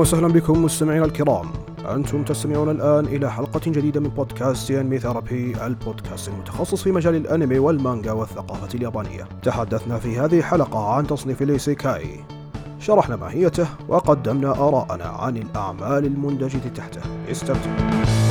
وسهلا بكم مستمعينا الكرام. أنتم تستمعون الآن إلى حلقة جديدة من بودكاست Anime Therapy البودكاست المتخصص في مجال الأنمي والمانجا والثقافة اليابانية. تحدثنا في هذه الحلقة عن تصنيف الإيسيكاي. شرحنا ماهيته وقدمنا آراءنا عن الأعمال المندرجة تحته. استمتعوا.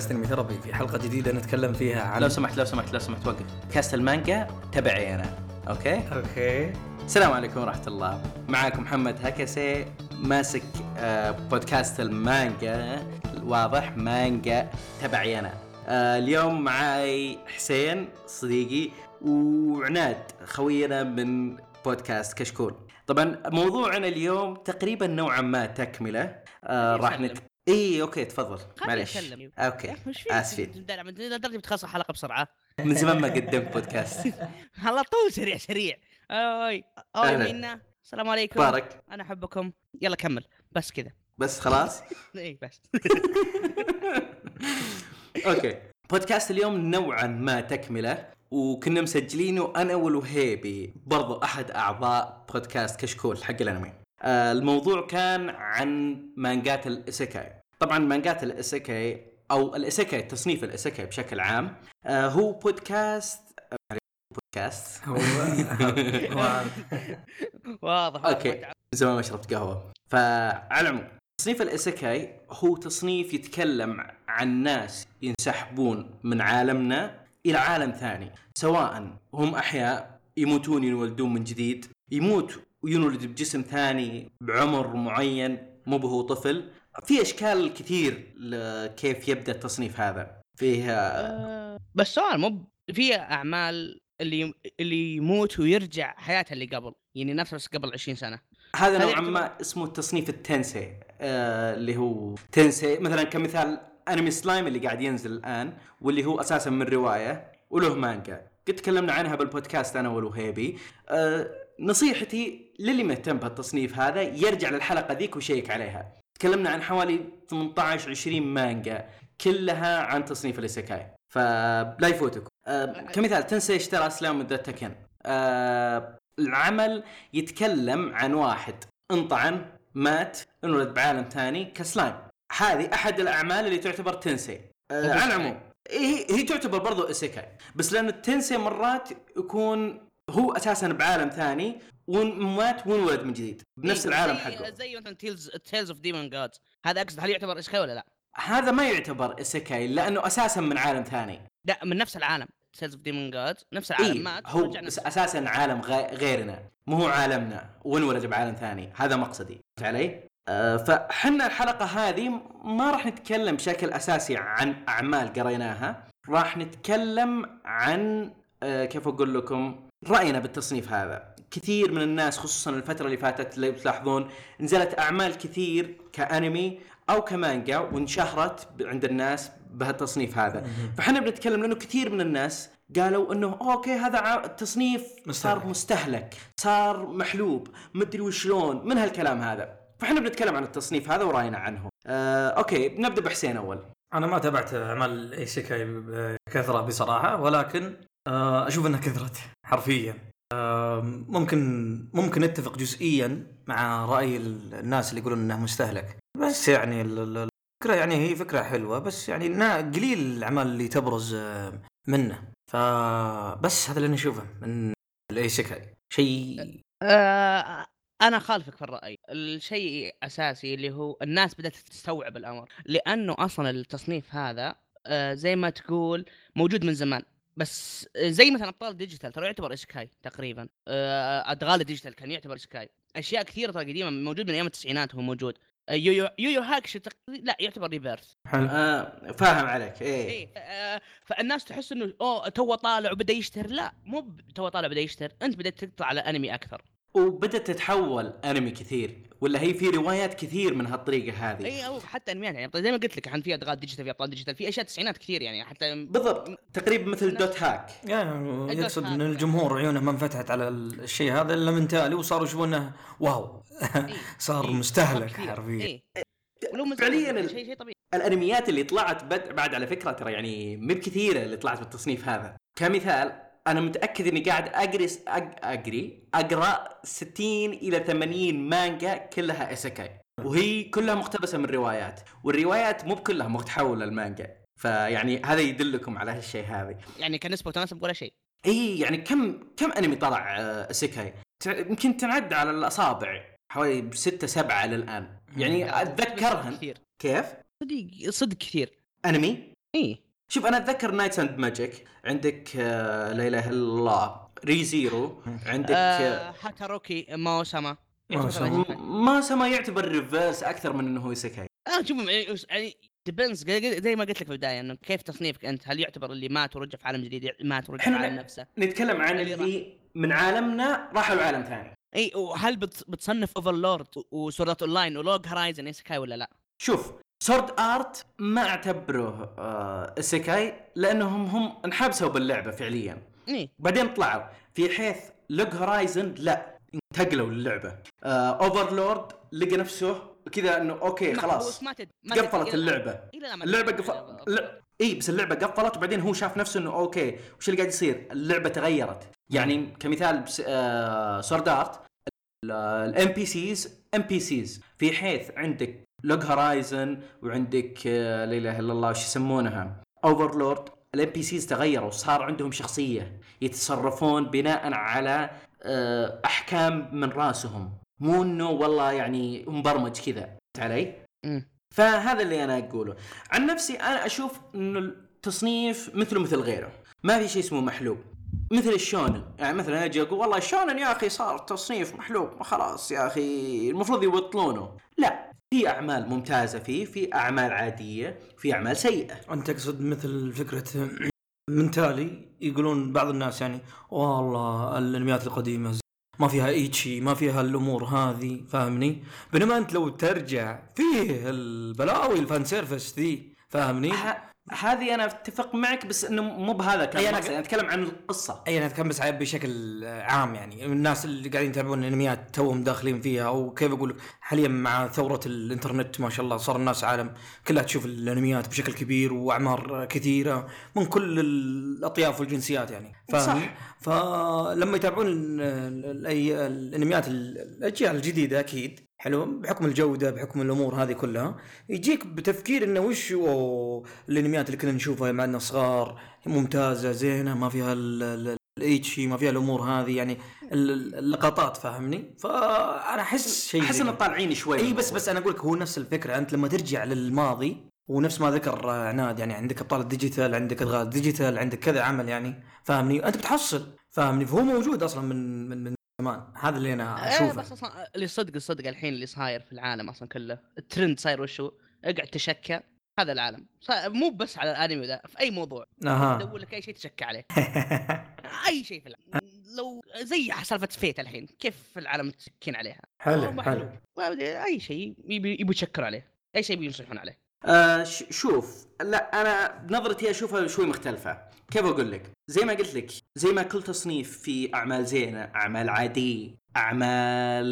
بودكاست Anime Therapy في حلقة جديدة نتكلم فيها عن لو سمحت لو سمحت لو سمحت وقف. كاست المانجا تبعي أنا okay؟ okay. السلام عليكم ورحمة الله. معاكم محمد هكسي ماسك آه، بودكاست المانجا. واضح مانجا تبعي أنا. آه، اليوم معاي حسين صديقي وعناد خوينا من بودكاست كشكول. طبعا موضوعنا اليوم تقريبا نوعا ما تكملة. آه راح نت... اي okay تفضل. أتكلم. okay آسفين. لدرجه بتخلص الحلقة بسرعة. من زمان ما قدمت بودكاست. على طول سريع سريع. أوي أوي. منا السلام عليكم. بارك أنا أحبكم. يلا كمل. بس كذا بس خلاص؟ اي بس. okay. بودكاست اليوم نوعا ما تكملة وكنا مسجلينه أنا والوهيبي برضو أحد أعضاء بودكاست كشكول حق الأنمي. الموضوع كان عن مانجات الإسيكاي. طبعا مانجات الإيسيكاي أو الإسيكاي تصنيف الإسيكاي بشكل عام آه هو بودكاست آه، بودكاست واضح. من زمان ما شربت قهوة. فعلى العموم تصنيف الإيسيكاي هو تصنيف يتكلم عن ناس ينسحبون من عالمنا إلى عالم ثاني. سواء هم أحياء يموتون ينولدون من جديد يموت وينولد بجسم ثاني بعمر معين مو بهو طفل. في أشكال كثير لكيف يبدأ التصنيف هذا. فيها آه، بس سؤال مو في أعمال اللي اللي يموت ويرجع حياته اللي قبل يعني نفس قبل 20 سنة. هذا نوعا ما اسمه التصنيف التنسي آه اللي هو تنسي. مثلا كمثال أنمي سلايم اللي قاعد ينزل الآن واللي هو أساسا من رواية وله مانجا. قد تكلمنا عنها بالبودكاست أنا والوهيبي. آه نصيحتي للي مهتم بهالتصنيف هذا يرجع للحلقة ذيك ويشيك عليها. تكلمنا عن حوالي 18 20 مانجا كلها عن تصنيف الايسيكاي فلا يفوتكم آه كمثال Tensei Shitara Slime Datta Ken آه العمل يتكلم عن واحد. انطعن مات انولد بعالم ثاني كسلايم هذه أحد الأعمال اللي تعتبر تنسي. وبس على العموم. هي هي تعتبر برضو إسيكاي. بس لأن التنسي مرات يكون هو أساسا بعالم ثاني ومات وانولد من جديد؟ بنفس إيه، العالم حقه. زي مثلا Tales Tales of Demon Gods هذا أقصد هل يعتبر إيسيكاي ولا لا؟ هذا ما يعتبر اسيكاي لأنه أساسا من عالم ثاني. لا من نفس العالم. Tales of Demon Gods نفس العالم إيه مات هو أساسا عالم غي- غيرنا. مو هو عالمنا وانولد بعالم ثاني. هذا مقصدي. فهمت علي؟ آه فحنا الحلقة هذه ما راح نتكلم بشكل أساسي عن أعمال قريناها. راح نتكلم عن آه كيف أقول لكم؟ رأينا بالتصنيف هذا. كثير من الناس خصوصا الفترة اللي فاتت اللي بتلاحظون نزلت أعمال كثير كأنمي أو كمانجا وانشهرت عند الناس بهالتصنيف هذا. فإحنا بنتكلم لأنه كثير من الناس قالوا إنه okay هذا التصنيف صار مستهلك. صار محلوب مدري وشلون من هالكلام هذا. فإحنا بنتكلم عن التصنيف هذا ورأينا عنه. آه، okay نبدأ بحسين أول. أنا ما تابعت أعمال ايسيكاي بكثره بصراحة ولكن آه، أشوف أنها كثرت حرفيا. آه، ممكن ممكن نتفق جزئيا مع رأي ال- الناس اللي يقولون انه مستهلك. بس يعني ال- ال- الفكرة يعني هي فكرة حلوة بس يعني قليل الأعمال اللي تبرز آه، منه. فبس هذا اللي أنا أشوفه من الايسيكاي شيء آه أنا خالفك في الرأي. الشيء أساسي اللي هو الناس بدأت تستوعب الأمر. لأنه أصلا التصنيف هذا آه زي ما تقول موجود من زمان. بس زي مثلا أبطال ديجيتال ترى يعتبر إيسيكاي تقريبا. آه أدغال ديجيتال كان يعتبر إيسيكاي أشياء كثيرة ترى قديمة موجود من أيام التسعينات هو موجود. آه، يويو يويو هاكشو تق... لا يعتبر rebirth حلو. آه فاهم عليك. إيه. ف- آه، فالناس تحس إنه أوه تو طالع وبدأ يشتهر. لا مو تو طالع بدا يشتهر. أنت بدأت تطلع على أنمي أكثر. وبدت تتحول انمي كثير ولا هي في روايات كثير من هالطريقة هذه إي أو حتى أنميات يعني زي ما قلت لك الحين في أدغال ديجيتال في أبطال ديجيتال في أشياء تسعينات كثير يعني حتى بالضبط تقريبا مثل dot hack يعني يقصد إن. الجمهور عيونه ما انفتحت على الشيء هذا إلا من تالي وصاروا يشوفونه wow. صار إيه، مستهلك. حرفيا إيه. فعلياً زمان، ال- شيء شيء طبيعي الأنميات اللي طلعت بد... بعد على فكرة ترى يعني مو بكثيره اللي طلعت بالتصنيف هذا كمثال أنا متأكد إني قاعد أقري. أقري أقرأ 60 إلى 80 مانجا كلها إيسيكاي وهي كلها مقتبسة من روايات والروايات مو بكلها متحولة المانجا فيعني هذا يدلكم على هالشيء هذا يعني كنسبة وتناسب ولا شيء؟ إي يعني كم كم أنمي طلع آه، إيسيكاي يمكن تنعد على الأصابع حوالي ستة سبعة للآن. يعني أتذكرهن. كثير. كيف؟ صدق صدق كثير. أنمي؟ إي. شوف أنا أتذكر Knight's and Magic عندك آه، لا إله إلا الله. Re:Zero عندك آه آه Hataraku Maou-sama Maou-sama. م- ما سما يعتبر reverse أكثر من إنه هو إيسيكاي آه شوف يعني depends زي ما قلت لك في البداية إنه كيف تصنيفك أنت؟ هل يعتبر اللي مات ورجع في عالم جديد مات ورجع في عالم نفسه؟ نتكلم عن اللي اللي من عالمنا راحوا لعالم ثاني. إي وهل بتص- بتصنف Overlord و Sword Art Online و Log Horizon isekai ولا لا؟ شوف Sword Art ما أعتبره isekai لأنهم هم انحبسوا باللعبة فعليا. إي. بعدين طلعوا. في حيث Log Horizon لا انتقلوا للعبة. آه Overlord لقى نفسه كذا إنه okay خلاص بس ما تد... ما تد- قفلت اللعبة. ما اللعبة تد- قفل لا إي بس اللعبة قفلت وبعدين هو شاف نفسه إنه okay وش اللي قاعد يصير؟ اللعبة تغيرت. يعني كمثال بس آه Sword Art ال NPCs NPCs في حيث عندك Log Horizon وعندك آه لا إله إلا الله وش يسمونها؟ Overlord ال NPCs تغيروا صار عندهم شخصية يتصرفون بناء على آه أحكام من راسهم. مو إنه والله يعني مبرمج كذا فهمت علي؟ فهذا اللي أنا أقوله. عن نفسي أنا أشوف إنه التصنيف مثله مثل غيره. ما في شيء اسمه محلوب. مثل الشونن. يعني مثلا أجي أقول والله الشونن يا أخي صار تصنيف محلوب. خلاص يا أخي المفروض يبطلونه. لا. في أعمال ممتازة فيه في أعمال عادية في أعمال سيئة. أنت تقصد مثل فكرة من تالي يقولون بعض الناس يعني والله الأنميات القديمة زي- ما فيها ecchi ما فيها الأمور هذه. فاهمني؟ بينما أنت لو ترجع فيه البلاوي ال fan service ذي فاهمني؟ هذه أنا أتفق معك بس إنه مو بهذا كان أنا- أنا أتكلم عن القصة. أي أنا أتكلم بس بشكل عام يعني. الناس اللي قاعدين يتابعون الأنميات توهم داخلين فيها أو كيف أقول حاليا مع ثورة الإنترنت ما شاء الله صار الناس عالم كلها تشوف الأنميات بشكل كبير وأعمار كثيرة من كل الأطياف والجنسيات يعني. فاهم صح. فلما يتابعون الأنميات ال- الأجيال الجديدة أكيد حلو بحكم الجودة بحكم الأمور هذه كلها يجيك بتفكير إنه وش الأنميات اللي كنا نشوفها مع صغار ممتازة زينة ما فيها ال- ال- الايتشي ما فيها الأمور هذه يعني ال- ال- اللقطات فاهمني فأنا أحس شيء أحس إنه. طالعين شوي إي بس. بس أنا أقول لك هو نفس الفكرة أنت لما ترجع للماضي ونفس ما ذكر عناد يعني عندك أبطال الديجيتال عندك ادغال الديجيتال عندك كذا عمل يعني فاهمني أنت بتحصل فاهمني فهو موجود أصلا من من من زمان هذا اللي أنا إيه أشوفه. بس أصلا اللي صدق الصدق الحين اللي صاير في العالم أصلا كله. الترند صاير وشو اقعد تشكى. هذا العالم. صار- مو بس على الأنمي ذا في أي موضوع. أها. تدور لك أي شيء تشكى عليه. أي شيء في العالم. لو زي سالفة Fate الحين كيف العالم متسكين عليها؟ حلو حلو. أي شيء يبي يبوا يشكروا عليه. أي شيء ينصحون عليه. آه ش- شوف. لا أنا نظرتي أشوفها شوي مختلفة. كيف أقول لك؟ زي ما قلت لك زي ما كل تصنيف في أعمال زينة أعمال عادية أعمال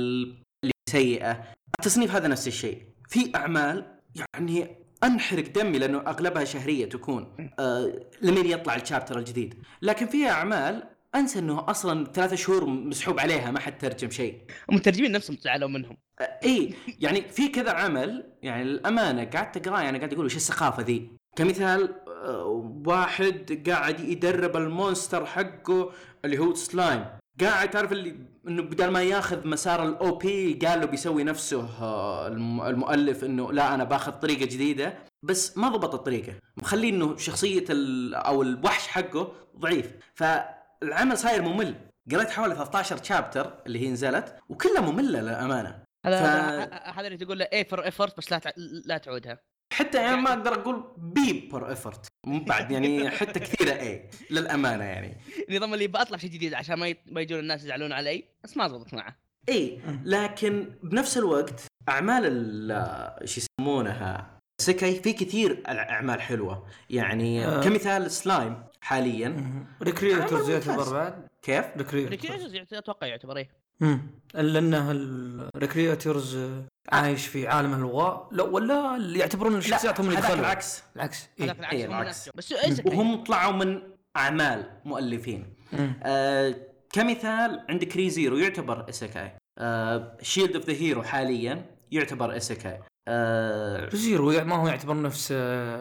اللي سيئة التصنيف هذا نفس الشيء. في أعمال يعني أنحرق دمي لأنه أغلبها شهرية تكون آه لمين يطلع الشابتر الجديد. لكن في أعمال أنسى إنه أصلا ثلاثة شهور مسحوب عليها ما حد ترجم شيء. المترجمين نفسهم زعلوا منهم. إي يعني في كذا عمل يعني الأمانة قعدت أقرأ يعني قاعد يقول وش السخافة ذي؟ كمثال آه، واحد قاعد يدرب ال monster حقه اللي هو سلايم. قاعد تعرف اللي إنه بدل ما ياخذ مسار ال OP قال له بيسوي نفسه آه، الم- المؤلف إنه لا أنا باخذ طريقة جديدة. بس ما ضبط الطريقة. مخليه إنه شخصية ال- أو الوحش حقه ضعيف. فالعمل صاير ممل. قريت حوالي 13 chapter اللي هي نزلت وكلها مملة للأمانة. هذا ف- هذا- هذا اللي تقول له A for effort بس لا تع... لا تعودها. حتى يعني ما أقدر أقول B for effort مو بعد يعني حتى كثيرة اي للأمانة يعني. نظام اللي بطلع شيء جديد عشان ما. ما يجون الناس يزعلون علي بس ما زبط معه. اي لكن بنفس الوقت أعمال ال- إيش يسمونها isekai في كثير أعمال حلوة. يعني آه. كمثال سلايم حاليا. ريكريتورز يعتبر. بعد؟ كيف؟ ريكريتورز ريكريتورز أتوقع يعتبر إيه. لأنه الريكريتورز عايش في عالم الالغاء لا ولا اللي يعتبرون الشخصيات هم اللي دخلوا. العكس. العكس. إيه. العكس. إيه، العكس. نفسهم. بس وهم طلعوا من أعمال مؤلفين. آه كمثال عندك ريزيرو يعتبر اسكاي آه شيلد اوف ذا هيرو حاليا يعتبر اسكاي آه زيرو ما هو يعتبر نفس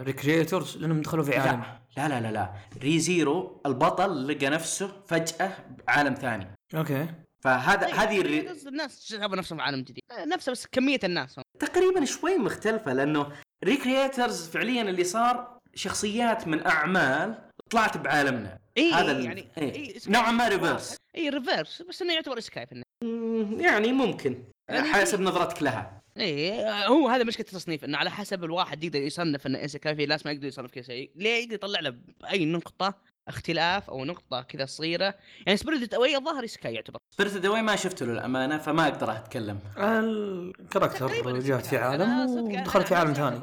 Re:Creators لأنهم دخلوا في عالم. لا لا لا لا. Re:Zero البطل لقى نفسه فجأة بعالم ثاني. okay. فهذا طيب، هذه الري... بس الناس شافوا نفسهم في عالم جديد آه، نفسه بس كمية الناس هم. تقريبا شوي مختلفة لأنه Re:Creators فعليا اللي صار شخصيات من أعمال طلعت بعالمنا إي هذا يعني إيه. إيه، نوعا ما. reverse إي reverse بس إنه يعتبر النهايه مم، يعني ممكن يعني حسب نظرتك لها إي آه، هو هذا مشكلة التصنيف إنه على حسب الواحد يقدر يصنف ان isekai في ناس ما يقدر يصنف كذا شيء ليه يقدر يطلع له بأي نقطة اختلاف أو نقطة كذا صغيرة يعني Spirited Away الظاهر isekai يعتبر Spirited Away ما شفته للأمانة فما أقدر أتكلم ال character جات في isekai. عالم ودخلت في عالم ثاني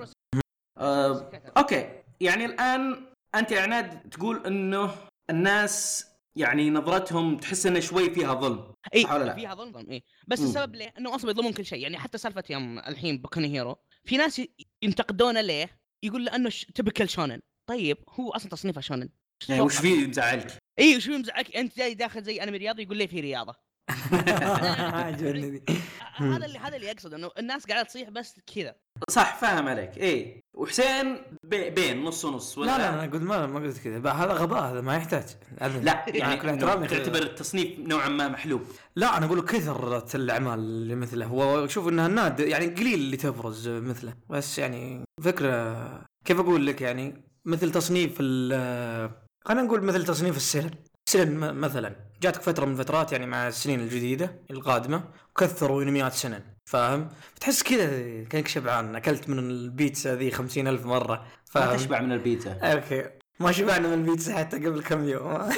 isekai. okay يعني الآن أنت يا عناد تقول إنه الناس يعني نظرتهم تحس انه شوي فيها ظلم إي صح ولا لا؟ فيها ظلم ظلم إي بس مم. السبب ليه؟ إنه أصلا يظلمون كل شيء يعني حتى سالفة يوم الحين Boku no Hero في ناس ينتقدونه ليه؟ يقول لأنه typical shonen طيب هو أصلا تصنيفه shonen يعني وش فيه مزعلك؟ إي وش مزعلك أنت جاي داخل زي انمي رياضي يقول لي في رياضة. هذا اللي هذا اللي يقصد إنه الناس قاعدة تصيح بس كذا. صح فاهم عليك. إيه وحسين بي بين نص ونص ولا لا لا أنا قلت ما ما قلت كذا. هذا غباء هذا ما يحتاج. لا يعني كل احترامي تعتبر التصنيف نوعا ما محلوب. لا أنا أقول كثرة الأعمال اللي مثله. وشوف إنها نادر يعني قليل اللي تبرز مثله. بس يعني فكرة كيف أقول لك يعني؟ مثل تصنيف ال خلينا نقول مثل تصنيف السلم. سلم مثلا جاتك فترة من الفترات يعني مع السنين الجديدة القادمة وكثروا انميات سنن فاهم؟ تحس كذا كانك شبعان أكلت من البيتزا ذي خمسين ألف مرة ما فاهم؟ تشبع من البيتزا. okay. ما شبعنا من البيتزا حتى قبل كم يوم.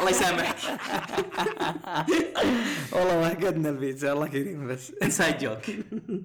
الله يسامحك. والله ما قدنا البيتزا الله كريم بس. inside joke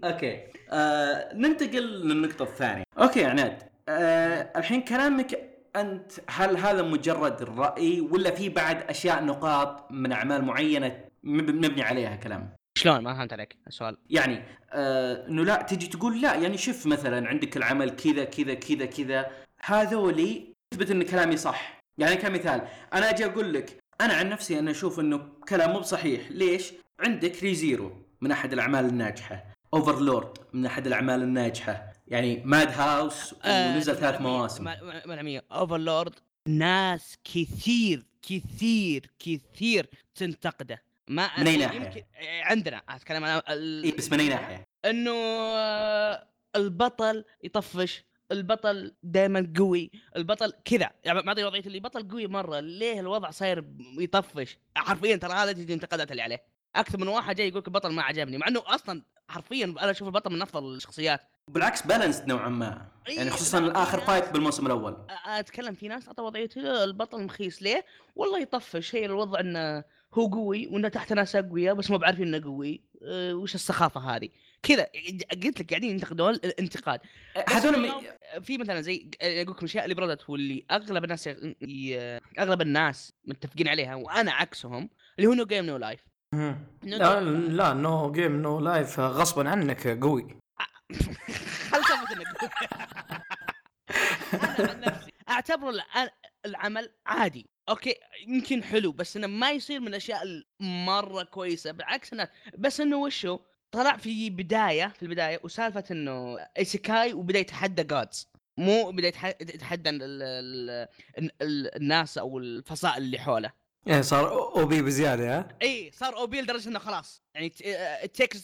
okay. آه ننتقل للنقطة الثانية. okay يا عناد. آه الحين كلامك أنت هل هذا مجرد الرأي ولا في بعد أشياء نقاط من أعمال معينة مب- مبني عليها كلام؟ شلون؟ ما فهمت عليك السؤال. يعني آه انه لا تجي تقول لا يعني شوف مثلا عندك العمل كذا كذا كذا كذا. هذولي تثبت إن كلامي صح. يعني كمثال أنا أجي أقول لك أنا عن نفسي أنا أشوف إنه كلام مو بصحيح. ليش؟ عندك Re:Zero من أحد الأعمال الناجحة. Overlord من أحد الأعمال الناجحة. يعني Madhouse ونزل ثلاث مواسم. ملعمية Overlord ناس كثير كثير كثير تنتقده. ما من يمكن- ناحية؟ عندنا أتكلم عن ال... اي بس من أي ناحية؟ إنه آه، البطل يطفش البطل دائما قوي البطل كذا. يعني معطي وضعية اللي بطل قوي مرة ليه الوضع صاير يطفش؟ حرفيا ترى هذا دي الانتقادات اللي عليه. أكثر من واحد جاي يقول لك البطل ما عجبني مع إنه أصلا حرفيا أنا أشوف البطل من أفضل الشخصيات. بالعكس بالانسد نوعا ما. يعني إيه، خصوصا لا، الآخر فايت ناس- بالموسم الأول. أتكلم في ناس اعطى وضعيته البطل مخيس ليه؟ والله يطفش. هي الوضع إنه هو قوي وإنه تحت ناس أقوياء بس مو بعارفين إنه قوي. أه وش السخافة هذه؟ كذا. قلت لك قاعدين ينتقدون الانتقاد. هذول في م- في مثلا زي أقول لكم الاشياء اللي بردت واللي أغلب الناس. ي... أغلب الناس متفقين عليها وأنا عكسهم اللي هو نو جيم نو لايف لا لا نو جيم نو لايف غصبا عنك قوي. خل سالفه انك أنا عن نفسي اعتبر الع- العمل عادي. أوكي يمكن حلو بس إنه ما يصير من الأشياء المرة كويسة. بالعكس إنه بس إنه وشو؟ طلع في بداية في البداية وسالفة إنه isekai وبدأ يتحدى gods مو بدأ يتح- يتحدى ال ال ال ال الناس أو الفصائل اللي حوله. يعني صار OP بزيادة ها؟ إي صار OP لدرجة إنه خلاص. يعني take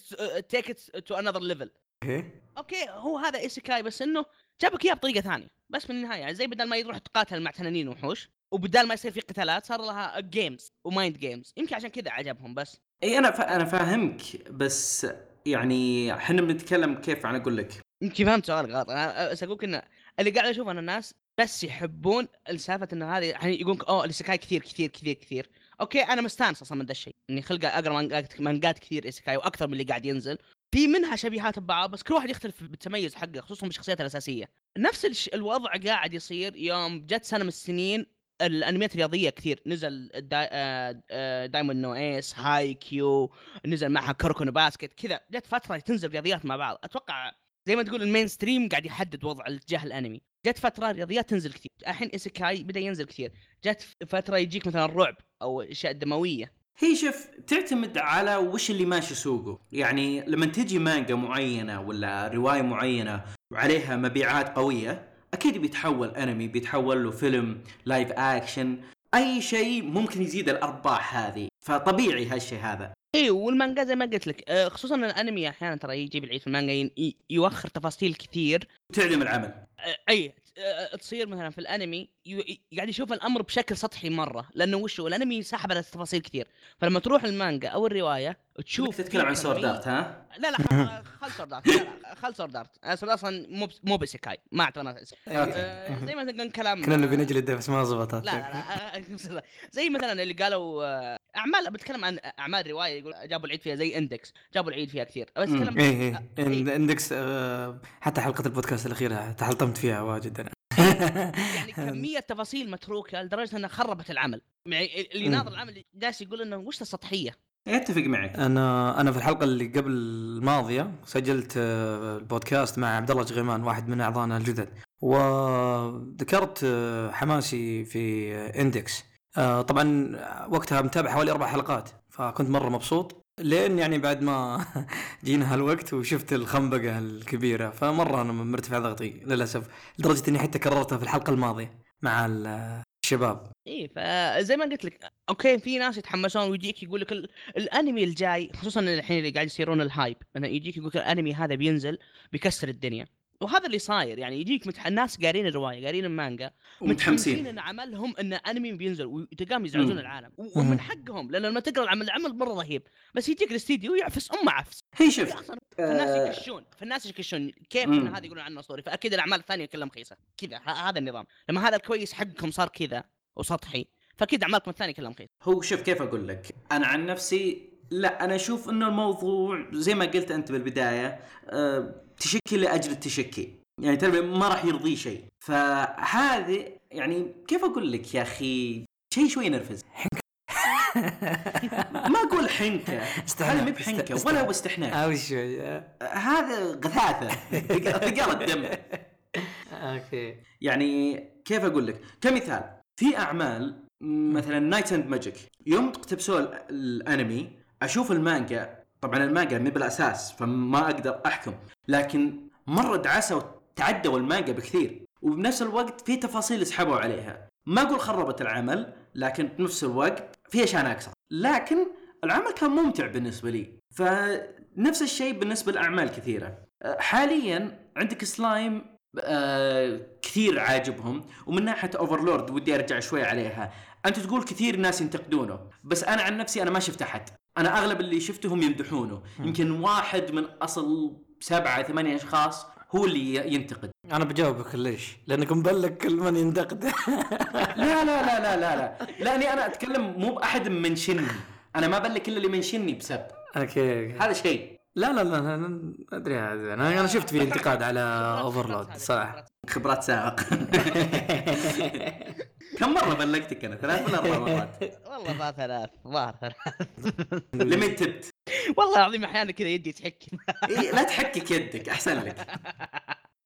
take to another level okay okay هو هذا isekai بس إنه جابك إياه بطريقة ثانية. بس في النهاية يعني زي بدل ما يروح تقاتل مع تنانين وحوش وبدال ما يصير في قتالات صار لها games و mind games يمكن عشان كذا عجبهم بس. إي أنا فا... أنا فاهمك بس يعني إحنا بنتكلم كيف؟ أنا أقول لك. يمكن فهمت سؤالك غلط. أنا بس اقولك أنه اللي قاعد أشوف إن الناس بس يحبون السالفه انه هذه يعني يقولون أوه ال isekai كثير كثير كثير كثير. okay أنا مستانس أصلا من ذا الشيء. إني خلق أقرأ مانجات كثير isekai وأكثر من اللي قاعد ينزل. في منها شبيهات ببعض بس كل واحد يختلف بالتميز حقه خصوصا بالشخصيات الأساسية. نفس. الوضع قاعد يصير يوم جت سنة من السنين الانميات الرياضية كثير. نزل دا... آه... آه... Diamond no Ace Haikyuu نزل معها Kuroko no Basket كذا. جت فترة تنزل رياضيات مع بعض. أتوقع زي ما تقول ال mainstream قاعد يحدد وضع الاتجاه الانمي. جت فترة رياضيات تنزل كثير. الحين isekai بدأ ينزل كثير. جت فترة يجيك مثلا رعب أو أشياء دموية. هي شوف تعتمد على وش اللي ماشي سوقه. يعني لما تجي مانجا معينة ولا رواية معينة وعليها مبيعات قوية أكيد بيتحول أنمي بيتحول له فيلم live action أي شيء ممكن يزيد الأرباح هذه. فطبيعي هالشيء هذا. اي والمانجا زي ما قلت لك آه، خصوصا الأنمي أحيانا ترى يجيب العيد في المانجا يوخر تفاصيل كثير. تعدم العمل. آه، أي آه، تصير مثلا في الأنمي قاعد يشوف الأمر بشكل سطحي مرة لأنه وش هو؟ الانمي ساحب على التفاصيل كثير فلما تروح المانجا أو الرواية تشوف شوف تتكلم عن في سورد ارت ها؟ لا لا خل- خل سورد ارت لا لا خل سورد ارت سورد أصلا مو بس- مو بسكاي ما أعتبر نفسه آه، زي ما كان كلام كنا نبي نجلده بس ما زبطت. لا لا لا زي مثلا اللي قالوا آه، أعمال بتكلم عن أعمال رواية يقول جابوا العيد فيها زي اندكس جابوا العيد فيها كثير بس. اتكلم إيه إيه. آه، إن- Index حتى حلقة البودكاست الأخيرة تحلطمت فيها واجد أنا. يعني كمية تفاصيل متروكة لدرجة إنها خربت العمل. يعني اللي مم. ناظر العمل جالس يقول إنه وش السطحية؟ اتفق معك. أنا أنا في الحلقة اللي قبل الماضية سجلت آه، البودكاست مع عبد الله جغيمان واحد من اعضائنا الجدد. وذكرت آه، حماسي في آه، Index. طبعا وقتها متابع حوالي أربع حلقات فكنت مرة مبسوط. لين يعني بعد ما جينا هالوقت وشفت الخنبقة الكبيرة فمرة أنا مرتفع ضغطي للأسف لدرجة إني حتى كررتها في الحلقة الماضية مع ال- الشباب. إي فزي ما قلت لك okay في ناس يتحمسون ويجيك يقول لك ال- الأنمي الجاي خصوصا الحين اللي قاعد يصيرون ال hype إنه يجيك يقول لك الأنمي هذا بينزل بيكسر الدنيا. وهذا اللي صاير يعني يجيك متح... الناس قارين الرواية قارين المانجا ومتحمسين إن عملهم إن أنمي بينزل وتلقاهم يزعجون مم. العالم و- ومن حقهم لأن لما تقرأ العمل العمل مرة رهيب بس يجيك الاستديو يعفس امه عفس. هي شوف أصلا فالناس آه، يكشون فالناس يكشون كيف مم. ان هذا يقولون عنه اسطوري فأكيد الأعمال الثانية كلها مخيسة كذا ه- هذا النظام. لما هذا الكويس حقكم صار كذا وسطحي فأكيد أعمالكم الثانية كلها مخيسة. هو شوف كيف أقول لك؟ أنا عن نفسي لا أنا أشوف إنه الموضوع زي ما قلت أنت بالبداية أه تشكي لأجل التشكي. يعني ترى ما راح يرضيه شيء. فهذه يعني كيف أقول لك يا أخي؟ شيء شوي ينرفز ما أقول حنكه هذا مو بحنكه ولا هو استحناء. وش آه، هذا غثاثة. ثقال الدم. okay. يعني كيف أقول لك؟ كمثال. في أعمال مثلا Knight's & Magic يوم اقتبسوا ال- الأنمي أشوف المانجا طبعا المانجا مي بالأساس فما أقدر أحكم. لكن مرة دعسوا تعدوا المانجا بكثير وبنفس الوقت في تفاصيل سحبوا عليها. ما أقول خربت العمل لكن بنفس الوقت في أشياء ناقصة. لكن العمل كان ممتع بالنسبة لي. فنفس الشيء بالنسبة لأعمال كثيرة. حاليا عندك سلايم آه كثير عاجبهم ومن ناحية أوفرلورد ودي أرجع شوي عليها. أنت تقول كثير ناس ينتقدونه بس أنا عن نفسي أنا ما شفت أحد. أنا أغلب اللي شفتهم يمدحونه. يمكن واحد من أصل سبعة ثمانية أشخاص هو اللي ينتقد. أنا بجاوبك ليش؟ لأنك مبلغ كل من ينتقد. لا لا لا لا لا لا. لأني أنا أتكلم مو بأحد منشني أنا ما بلك إلا اللي منشني بسب أوكي هذا شيء. لا لا لا أنا أدري هذا. أنا أنا شفت في انتقاد على اوفرلود صراحة. خبرات سائق كم مرة بلغتك أنا؟ ثلاث ولا أربع مرات؟ والله ما ثلاث ما ثلاث. لمن تبت؟ والله العظيم أحيانا كذا يدي تحك. إيه لا تحكك يدك أحسن لك.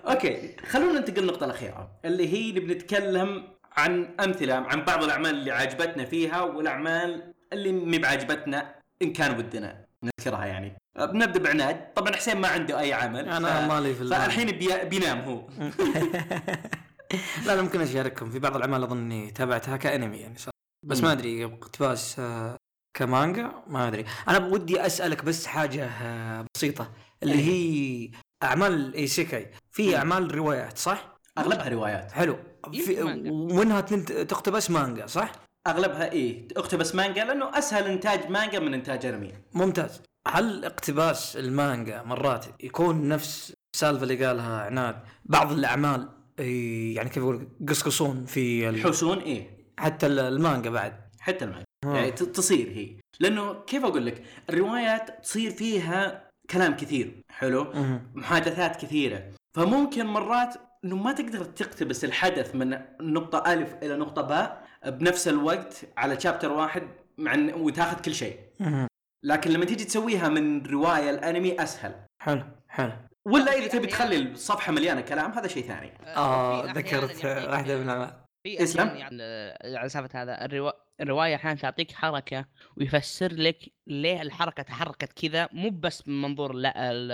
okay خلونا ننتقل للنقطة الأخيرة اللي هي نبي نتكلم عن أمثلة عن بعض الأعمال اللي عجبتنا فيها والأعمال اللي مي بعجبتنا إن كان ودنا. نذكرها يعني بنبدا بعناد طبعا حسين ما عنده أي عمل أنا مالي في ال- فالحين بي... بينام هو لا لا ممكن أشارككم في بعض الأعمال أظن إني تابعتها كأنمي يعني صراحة. بس مم. ما أدري اقتباس آه، كمانجا ما أدري أنا ودي أسألك بس حاجة آه، بسيطة اللي هي أعمال ال isekai في أعمال روايات صح؟ أغلبها روايات حلو في. ومنها تنت- تقتبس مانجا صح؟ أغلبها إيه اقتبس مانجا لأنه أسهل إنتاج مانجا من إنتاج أنمي. ممتاز. هل اقتباس المانجا مرات يكون نفس السالفة اللي قالها عناد؟ بعض الأعمال يعني كيف أقول قصقصون في ال... الحسون إيه. حتى ال- المانجا بعد. حتى المانجا. يعني تصير هي. لأنه كيف أقول لك الروايات تصير فيها كلام كثير حلو. محادثات كثيرة. فممكن مرات إنه ما تقدر تقتبس الحدث من نقطة ألف إلى نقطة باء بنفس الوقت على شابتر واحد مع إن- وتاخذ كل شيء. لكن لما تيجي تسويها من رواية الأنمي أسهل حلو حلو ولا إذا تبي تخلي الصفحة مليانة كلام هذا شيء ثاني آه في أحياناً ذكرت يعطيك- واحدة من الأعمال. في اسلم. أحياناً يعني آه، على سالفة هذا الروا... الرواية أحيانا تعطيك حركة ويفسر لك ليه الحركة تحركت كذا مو بس من منظور لا ال...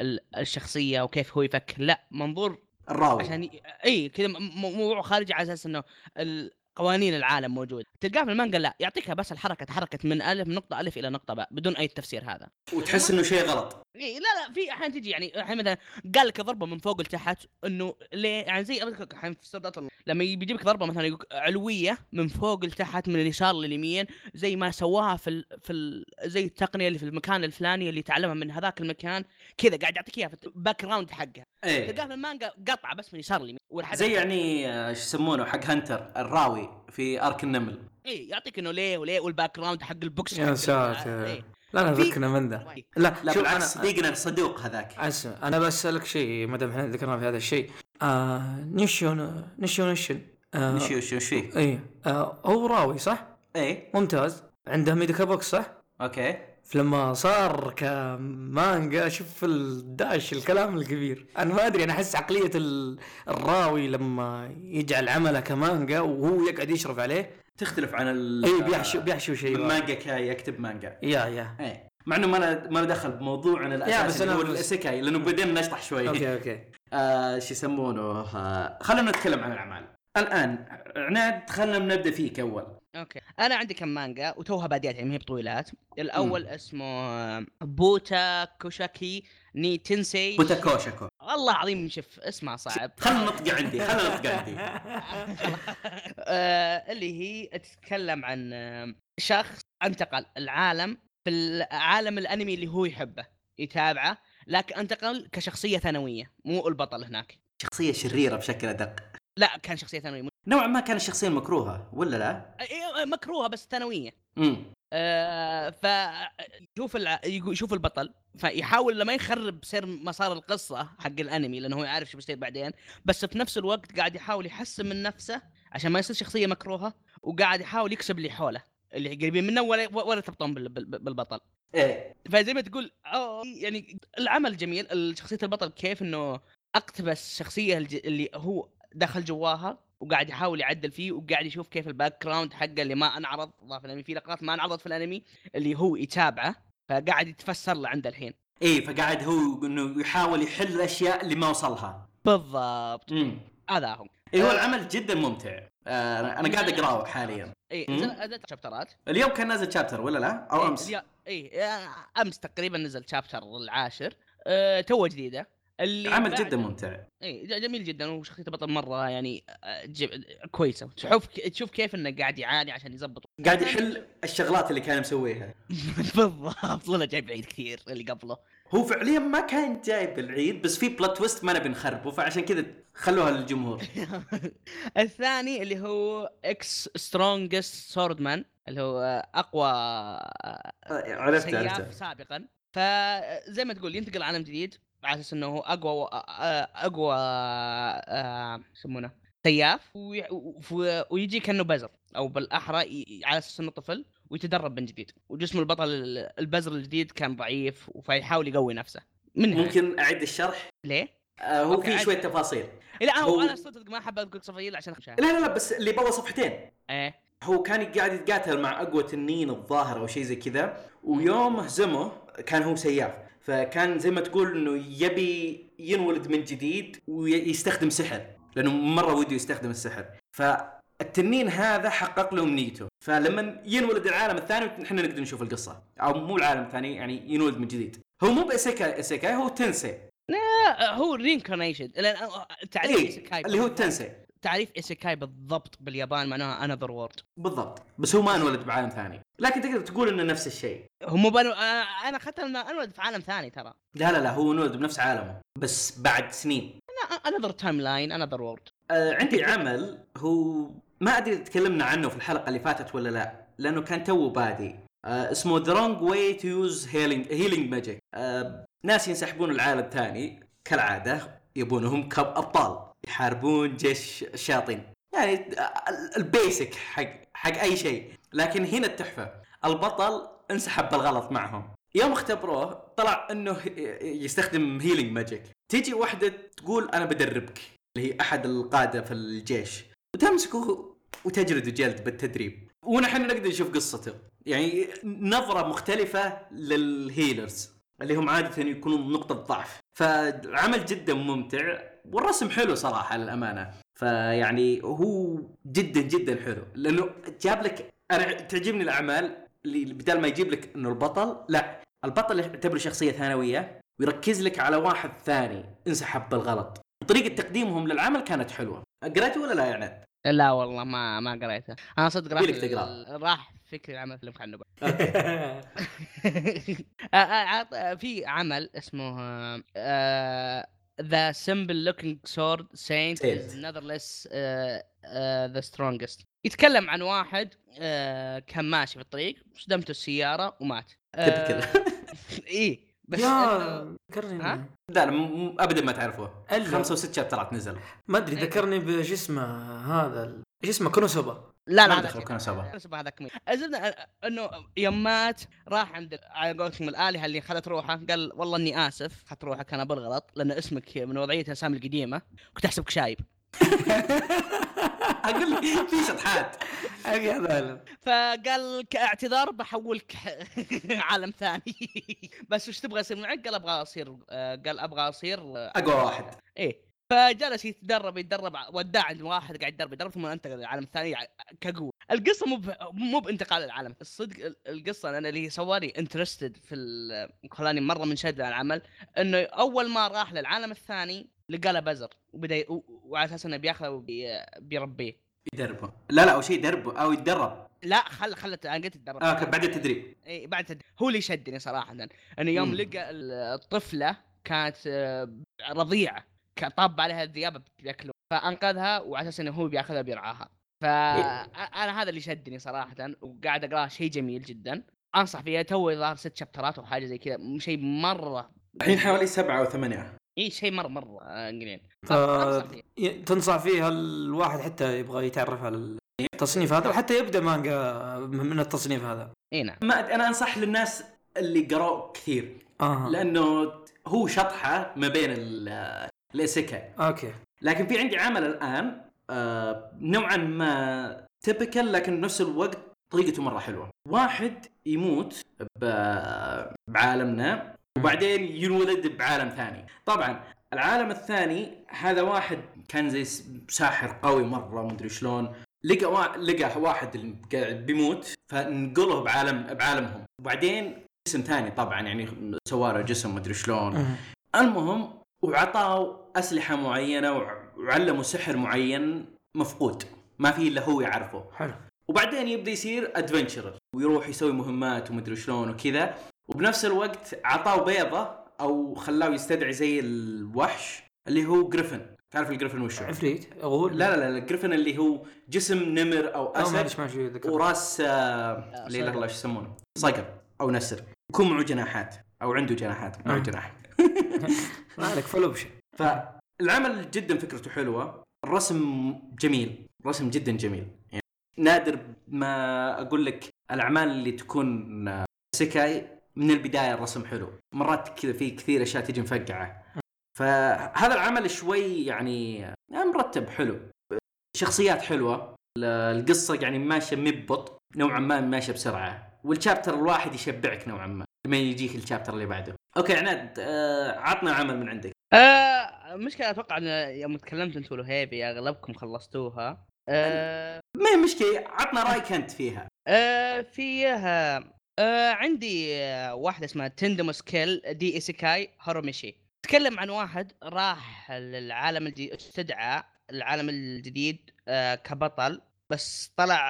ال... الشخصية وكيف هو يفكر لا منظور الراوي عشان ي... اي كذا م- م- موضوع خارجي على أساس إنه ال... قوانين العالم موجود تلقاه في المانجا لا يعطيكها بس الحركة تحركت من ألف من نقطة ألف إلى نقطة باء بدون أي تفسير هذا. وتحس إنه شيء غلط. إيه لا لا في أحيانا تجي يعني الحين مثلا قال لك ضربة من فوق لتحت إنه ليه يعني زي الحين في سردات لما يجيب لك ضربة مثلا يقول علوية من فوق لتحت من اليسار لليمين زي ما سواها في ال في ال زي التقنية اللي في المكان الفلاني اللي تعلمها من هذاك المكان كذا قاعد يعطيك إياها في ال background حقها. إيه. تلقاه في المانجا قطعة بس من يسار ليمين والحدث زي يعني آه، شو يسمونه حق Hunter الراوي في arc النمل. اي يعطيك إنه ليه وليه وال background حق ال box يا ساتر. لا لا في- ذكرنا من ذا. لا لا شوف بالعكس أنا- صديقنا الصدوق هذاك. اسمع أنا بسالك شيء ما دام إحنا ذكرنا في هذا الشيء. آه نيشون نيشون نيشون آه وش وش وش فيه؟ اي آه هو راوي صح؟ إيه. ممتاز. عنده ميديكا بوكس صح؟ أوكي. فلما صار كمانجا شوف الداش الكلام الكبير. أنا ما أدري أنا أحس عقلية ال- الراوي لما يجعل عمله كمانجا وهو يقعد يشرف عليه تختلف عن ال اي بيحشو بيحشو شيء. مانجا كاي يكتب مانجا. يا يا. إيه. مع إنه ما له ما له دخل بموضوعنا يا، الأساسي اللي أنا هو الإسيكاي لأنه بدينا نشطح شوي. أوكي أوكي. آه شو يسمونه؟ آه خلينا نتكلم عن الأعمال. الآن عناد خلينا نبدأ فيك أول. أوكي. أنا عندي كم مانجا وتوها باديات يعني ما هي بطويلات. الأول اسمه Buta Koushaku ni Tensei. Buta Koushaku والله العظيم شوف اسمه صعب. خلنا نطق عندي خلنا نطق عندي. آه، اللي هي تتكلم عن آه، شخص انتقل العالم في العالم الانمي اللي هو يحبه يتابعه لكن انتقل كشخصية ثانوية مو البطل هناك. شخصية شريرة بشكل أدق. لا كان شخصية ثانوية. نوعا ما كان الشخصية المكروهة ولا لا؟ إيه، مكروهة بس ثانوية. امم آه فيشوف الع... يشوف البطل فيحاول لما يخرب سير مسار القصة حق الأنمي لأنه هو يعرف شو بيصير بعدين بس في نفس الوقت قاعد يحاول يحسن من نفسه عشان ما يصير شخصية مكروهة وقاعد يحاول يكسب اللي حوله اللي قريبين منه ولا ولا تبطون بال- بال- بالبطل. إيه. فزي ما تقول أوه يعني العمل جميل شخصية البطل كيف إنه أقتبس شخصية الج... اللي هو دخل جواها وقاعد يحاول يعدل فيه وقاعد يشوف كيف ال background حقه اللي ما انعرض. في الأنمي في لقطات ما انعرضت في الأنمي اللي هو يتابعه فقاعد يتفسر له عنده الحين. إيه فقاعد هو إنه يحاول يحل الأشياء اللي ما وصلها. بالضبط. هذا هو. إيه هو العمل جدا ممتع. آه أنا قاعد أقرأه حاليا. اي مم. نزل نزلت شابترات اليوم كان نازل chapter ولا لا؟ أو أمس؟ اي إيه، أمس تقريبا نزل chapter العاشر. أه تو جديدة. اللي عمل بعد- جدا ممتع. اي جميل جدا وشخصيه البطل مرة يعني آه، كويسة. تشوف تشوف كيف إنه قاعد يعاني عشان يزبط. قاعد يحل الشغلات اللي كان مسويها. بالضبط والله جايب عيد كثير اللي قبله. هو فعليا ما كان جايب العيد بس في plot twist ما نبي نخربه فعشان كذا خلوها للجمهور. الثاني اللي هو Ex Strongest Swordsman اللي هو أقوى عرفت سياف عرفت سابقا. فزي ما تقول ينتقل عالم جديد. على أساس إنه هو أقوى و- أقوى آه، يسمونه سياف وي- و- ويجي كأنه بزر أو بالأحرى ي- على أساس إنه طفل ويتدرب من جديد وجسم البطل ال- البزر الجديد كان ضعيف فيحاول يقوي نفسه من. ممكن أعيد الشرح ليه؟ آه هو في. شوية تفاصيل لا هو, هو- أنا صدق ما أحب أقول تفاصيل عشان. لا لا لا بس اللي بابا صفحتين إيه هو كان قاعد يتقاتل مع أقوى تنين الظاهر أو شيء زي كذا ويوم هزمه كان هو سياف فكان زي ما تقول إنه يبي ينولد من جديد ويستخدم سحر لأنه مرة وده يستخدم السحر. فالتنين هذا حقق له امنيته فلما ينولد العالم الثاني إحنا نقدر نشوف القصة. أو مو العالم الثاني يعني ينولد من جديد. هو مو بإسيكاي إسيكاي هو tensei. لا هو reincarnation تعريف إيسيكاي اللي هو. ال tensei تعريف ايسيكاي بالضبط باليابان معناها another world بالضبط. بس هو ما انولد بعالم ثاني. لكن تقدر تقول إنه نفس الشيء. هو مو بنو... أنا أنا أخذت إنه انولد في عالم ثاني ترى. لا لا لا هو انولد بنفس عالمه. بس بعد سنين. another timeline another world آه عندي عمل هو ما أدري تكلمنا عنه في الحلقة اللي فاتت ولا لا لأنه كان تو بادي. آه اسمه The Wrong Way to Use Healing Healing Magic ناس ينسحبون العالم ثاني كالعادة يبونهم كأبطال. يحاربون جيش الشياطين. يعني ال- ال basic حق حق أي شيء. لكن هنا التحفة. البطل انسحب بالغلط معهم. يوم اختبروه طلع إنه يستخدم healing magic تيجي واحدة تقول أنا بدربك. اللي هي أحد القادة في الجيش. وتمسكه وتجرد جلد بالتدريب. ونحن نقدر نشوف قصته. يعني نظرة مختلفة للهيلرز اللي هم عادة يكونون نقطة ضعف. فالعمل جدا ممتع. والرسم حلو صراحة للأمانة. فيعني هو جدا جدا حلو. لأنه جاب لك أنا تعجبني الأعمال اللي بدال ما يجيب لك إنه البطل لا. البطل يعتبره شخصية ثانوية ويركز لك على واحد ثاني انسحب بالغلط. وطريقه تقديمهم للعمل كانت حلوة. قريته ولا لا يا عناد؟ لا والله ما ما قريته أنا صدق راح تقرأه. راح فكري العمل آه، آه، عط- في عمل اسمه The Simple Looking Sword Saint Saint. Is Nevertheless the Strongest يتكلم عن واحد آه، كان ماشي في الطريق صدمته السيارة ومات Typical. اي بس يا إنه- ذكرني ها؟ لا لا م- م- ابدا ما تعرفوه إلا. خمسة وست شابترات نزل ما أدري إيه. ذكرني بش اسمه هذا ال- اسمه كونوسوبا لا ما لا دخل هذا كونوسوبا. كونوسوبا هذاك مين الزبدة إنه يوم مات راح عند على قولتهم الآلهة اللي خذت روحه قال والله إني آسف اخذت روحك أنا بالغلط لأن اسمك من وضعية الأسامي القديمة كنت أحسبك شايب. أقول لك في شطحات فقال كاعتذار بحولك عالم ثاني. بس وش تبغى يصير معك؟ قال أبغى أصير آه، قال أبغى أصير آه، أقوى واحد. إيه. فجلس يتدرب يتدرب وداع عند واحد قاعد يتدرب يتدرب ثم انتقل للعالم الثاني كقوة. القصة مو مو بانتقال العالم الصدق ال- القصة أنا اللي سوالي انترستد في خلاني مرة منشد العمل إنه أول ما راح للعالم الثاني لقى له بزر وبدأ وعلى أساس إنه بياخذه وبيربيه يدربه. لا لا أو شيء يدربه أو يتدرب. لا خل خلت أنا قلت تدرب آه بعد التدريب. إي بعد تد... هو اللي شدني صراحة. انه يوم مم. لقى ال- الطفله كانت آه، رضيعة. طاب عليها الذئاب بياكلوا فأنقذها وعلى أساس إنه هو بياخذها بيرعاها فانا هذا اللي شدني صراحة وقاعد أقرأه شيء جميل جدا. أنصح فيه تو ظهر ست شابترات أو حاجة زي كذا شيء مرة الحين حوالي سبعة أو ثمانية. اي شيء مرة مرة آه، قليل. ف... تنصح فيها الواحد حتى يبغى يتعرف على التصنيف هذا وحتى يبدأ مانجا من التصنيف هذا. اي نعم. ما أنا أنصح للناس اللي قرأوا كثير. آه لأنه هو شطحة ما بين ال- الايسيكاي أوكي. لكن في عندي عمل الآن آه نوعا ما typical لكن بنفس الوقت طريقته مرة حلوة. واحد يموت بعالمنا وبعدين ينولد بعالم ثاني. طبعا العالم الثاني هذا واحد كان زي ساحر قوي مرة مدري شلون. لقى وا... لقى واحد قاعد بيموت فنقله بعالم بعالمهم. وبعدين جسم ثاني طبعا يعني سواره جسم مدري شلون. المهم وعطاه أسلحة معينة وع- وعلمه سحر معين مفقود ما في إلا هو يعرفه. حلو. وبعدين يبدأ يصير ادفنشرر ويروح يسوي مهمات ومدري شلون وكذا. وبنفس الوقت عطاه بيضة أو خلاه يستدعي زي الوحش اللي هو griffin تعرف ال griffin وشو؟ عفريت غول لا لا لا ال griffin اللي هو جسم نمر أو أسد وراس آه، لا إله إلا يسمونه؟ صقر أو نسر. يكون معه جناحات أو عنده جناحات معه آه. جناح. ما عليك full option. فالعمل جدا فكرته حلوة. الرسم جميل. رسم جدا جميل. يعني نادر ما أقول لك الأعمال اللي تكون إيسيكاي من البداية الرسم حلو. مرات كذا في كثير أشياء تجي مفقعه فهذا العمل شوي يعني يعني مرتب حلو. شخصيات حلوة. ال- القصة يعني ماشية مبط نوعا ما ماشية بسرعة. والشابتر الواحد يشبعك نوعا ما لما يجيك الشابتر اللي بعده. أوكي عناد آه عطنا عمل من عندك. آه مشكلة أتوقع إن يوم تكلمت انت والهيبي أغلبكم خلصتوها. آه ما هي مشكلة عطنا رأيك أنت فيها. آه فيها آه عندي آه واحدة اسمها تندموس كيل دي ايسيكاي هاروميشي. تكلم عن واحد راح للعالم الجديد استدعى العالم الجديد آه كبطل. بس طلع